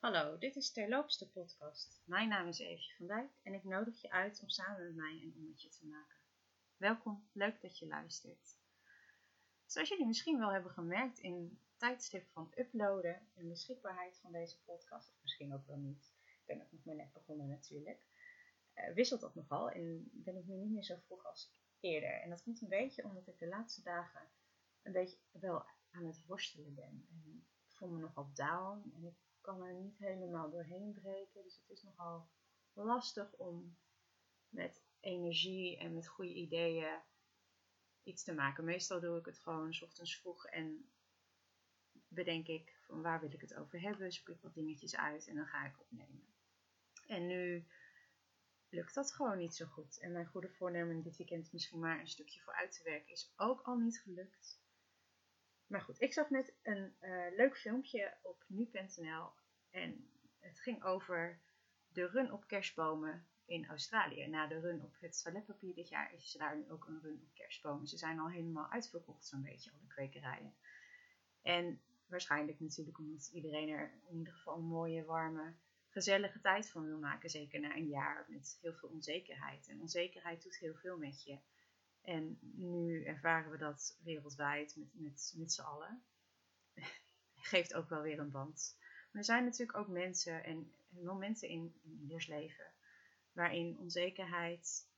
Hallo, dit is Terloops de podcast. Mijn naam is Eefje van Dijk en ik nodig je uit om samen met mij een ommetje te maken. Welkom, leuk dat je luistert. Zoals jullie misschien wel hebben gemerkt in het tijdstip van uploaden en beschikbaarheid van deze podcast, of misschien ook wel niet, ik ben ook nog maar net begonnen natuurlijk, uh, wisselt dat nogal en ben ik nu niet meer zo vroeg als eerder. En dat komt een beetje omdat ik de laatste dagen een beetje wel aan het worstelen ben. En ik voel me nogal down en ik kan er niet helemaal doorheen breken. Dus het is nogal lastig om met energie en met goede ideeën iets te maken. Meestal doe ik het gewoon s ochtends vroeg en bedenk ik van waar wil ik het over hebben, ik wat dingetjes uit en dan ga ik opnemen. En nu lukt dat gewoon niet zo goed. En mijn goede voornemen dit weekend misschien maar een stukje vooruit te werken is ook al niet gelukt. Maar goed, ik zag net een uh, leuk filmpje op nu.nl en het ging over de run op kerstbomen in Australië. Na de run op het toiletpapier dit jaar is daar nu ook een run op kerstbomen. Ze zijn al helemaal uitverkocht zo'n beetje, alle kwekerijen. En waarschijnlijk natuurlijk omdat iedereen er in ieder geval een mooie, warme, gezellige tijd van wil maken. Zeker na een jaar met heel veel onzekerheid. En onzekerheid doet heel veel met je. En nu ervaren we dat wereldwijd met, met, met z'n allen. Geeft ook wel weer een band. Maar er zijn natuurlijk ook mensen en, momenten in, in ieders leven waarin onzekerheid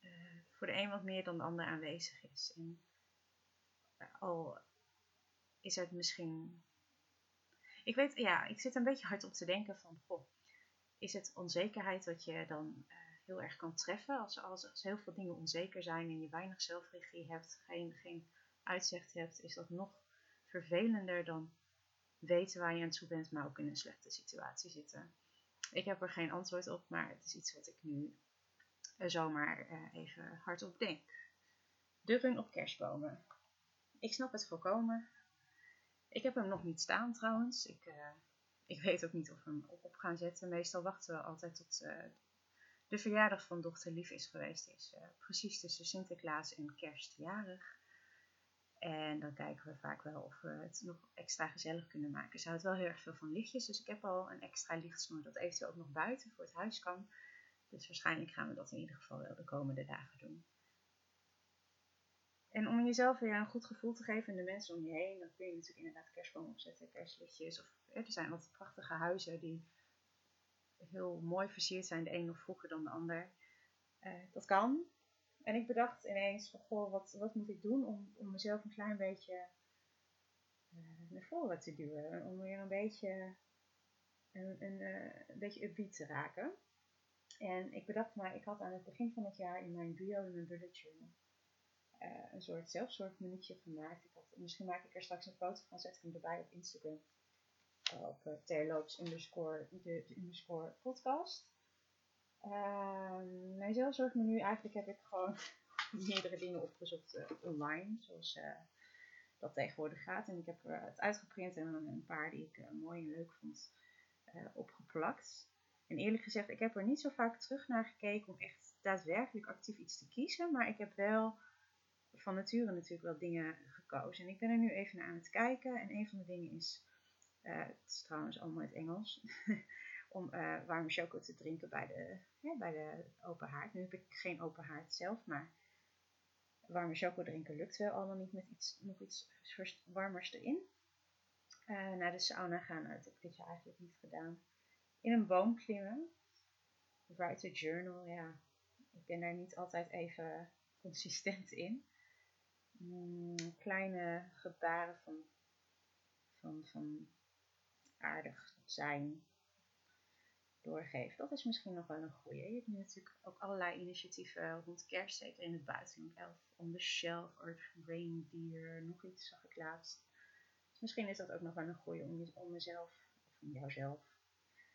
uh, voor de een wat meer dan de ander aanwezig is. En al is het misschien. Ik weet, ja, ik zit een beetje hard op te denken van, goh, is het onzekerheid wat je dan uh, heel erg kan treffen. Als, als, als heel veel dingen onzeker zijn en je weinig zelfregie hebt, geen, geen uitzicht hebt, is dat nog vervelender dan weten waar je aan toe bent, maar ook in een slechte situatie zitten. Ik heb er geen antwoord op, maar het is iets wat ik nu zomaar uh, even hardop denk. De op kerstbomen. Ik snap het volkomen. Ik heb hem nog niet staan trouwens. Ik, uh, ik weet ook niet of we hem op, op gaan zetten. Meestal wachten we altijd tot de verjaardag van dochter Lief is geweest. Is uh, precies tussen Sinterklaas en kerstjarig. En dan kijken we vaak wel of we het nog extra gezellig kunnen maken. Ze houdt wel heel erg veel van lichtjes, dus ik heb al een extra lichtsnoer dat eventueel ook nog buiten voor het huis kan. Dus waarschijnlijk gaan we dat in ieder geval wel de komende dagen doen. En om jezelf weer een goed gevoel te geven en de mensen om je heen, dan kun je natuurlijk inderdaad kerstboom opzetten, kerstlichtjes. Of er zijn wat prachtige huizen die heel mooi versierd zijn, de een nog vroeger dan de ander. Uh, dat kan. En ik bedacht ineens van, goh, wat, wat moet ik doen om, om mezelf een klein beetje uh, naar voren te duwen. Om weer een beetje, een, een, een beetje upbeat te raken. En ik bedacht maar, ik had aan het begin van het jaar in mijn bio, in mijn bullet journal, een soort zelfzorgminuutje gemaakt. Ik misschien maak ik er straks een foto van, zet ik hem erbij op Instagram op uh, terloops underscore, de, de underscore podcast. Uh, mijn zelfzorgmenu, eigenlijk heb ik gewoon meerdere dingen opgezocht uh, online, zoals uh, dat tegenwoordig gaat. En ik heb het uitgeprint en een paar die ik mooi en leuk vond opgeplakt. En eerlijk gezegd, ik heb er niet zo vaak terug naar gekeken om echt daadwerkelijk actief iets te kiezen. Maar ik heb wel van nature natuurlijk wel dingen gekozen. En ik ben er nu even naar aan het kijken. En een van de dingen is uh, het is trouwens allemaal in het Engels. om uh, warme choco te drinken bij de, ja, bij de open haard. Nu heb ik geen open haard zelf, maar warme choco drinken lukt wel allemaal niet met iets, nog iets warmers erin. Uh, naar de sauna gaan, dat heb ik dit jaar eigenlijk niet gedaan. In een boom klimmen. Write a journal, ja. Ik ben daar niet altijd even consistent in. Mm, kleine gebaren van, van, van aardig zijn doorgeven. Dat is misschien nog wel een goeie. Je hebt nu natuurlijk ook allerlei initiatieven rond kerst, zeker in het buitenland. Elf on the Shelf, Earth Reindeer, nog iets zag ik laatst. Dus misschien is dat ook nog wel een goeie om, om mezelf, of om jouzelf,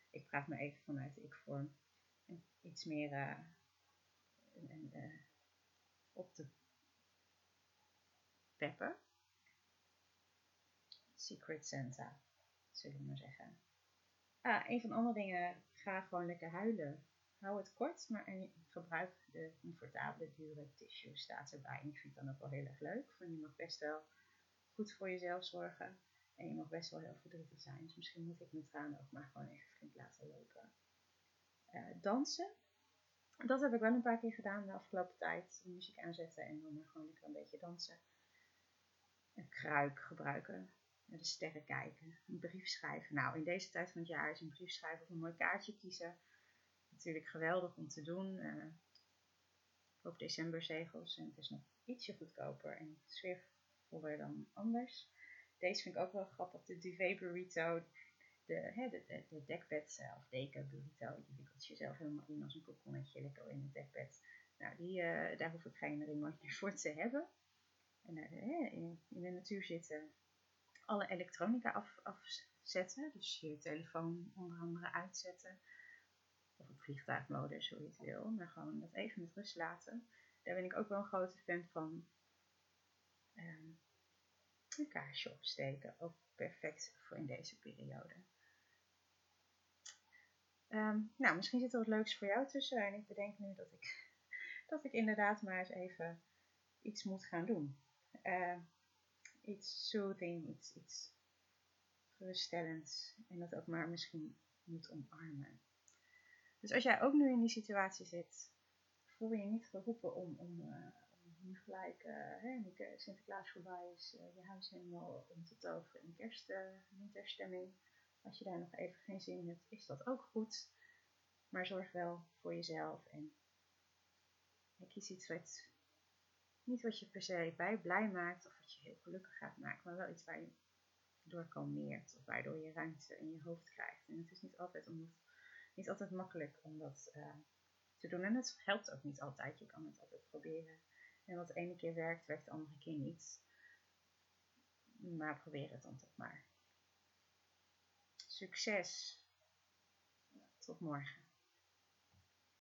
ik praat me even vanuit de ik-vorm, iets meer uh, uh, op te peppen. Secret Santa zullen we maar zeggen. Ah, een van de andere dingen, ga gewoon lekker huilen. Hou het kort, maar gebruik de comfortabele, dure tissue. Staat erbij. En ik vind dan ook wel heel erg leuk. Want je mag best wel goed voor jezelf zorgen. En je mag best wel heel verdrietig zijn. Dus misschien moet ik mijn tranen ook maar gewoon even flink laten lopen. Uh, dansen. Dat heb ik wel een paar keer gedaan de afgelopen tijd. Muziek aanzetten en dan gewoon lekker een beetje dansen. Een kruik gebruiken. Naar de sterren kijken. Een brief schrijven. Nou, in deze tijd van het jaar is een brief schrijven of een mooi kaartje kiezen. Natuurlijk geweldig om te doen. Uh, ook decemberzegels. En het is nog ietsje goedkoper en sfeervoller dan anders. Deze vind ik ook wel grappig. De duvet burrito. De, hè, de, de, de dekbed eh, of deken burrito. Die wikkelt je zelf helemaal in als een kokonnetje lekker in het dekbed. Nou, die, uh, daar hoef ik geen remote voor te hebben. En uh, in, in, de natuur zitten. Alle elektronica af, afzetten. Dus je telefoon onder andere uitzetten. Of op vliegtuigmodus, hoe je het wil. Maar gewoon dat even met rust laten. Daar ben ik ook wel een grote fan van. Um, een kaarsje opsteken. Ook perfect voor in deze periode. Um, nou, misschien zit er wat leuks voor jou tussen. En ik bedenk nu dat ik, dat ik inderdaad maar eens even iets moet gaan doen. Uh, iets soothing, iets, iets geruststellends. En dat ook maar misschien moet omarmen. Dus als jij ook nu in die situatie zit, voel je niet geroepen om, om, uh, nu gelijk, uh, Sinterklaas voorbij is, uh, je huis helemaal om te toveren in kerst, winterstemming. Als je daar nog even geen zin in hebt, is dat ook goed. Maar zorg wel voor jezelf en kies iets wat, niet wat je per se bij blij maakt of wat je heel gelukkig gaat maken, maar wel iets waar je door kalmeert of waardoor je ruimte in je hoofd krijgt. En het is niet altijd, omdat, niet altijd makkelijk om dat uh, te doen. En het helpt ook niet altijd. Je kan het altijd proberen. En wat de ene keer werkt, werkt de andere keer niet. Maar probeer het dan toch maar. Succes. Tot morgen.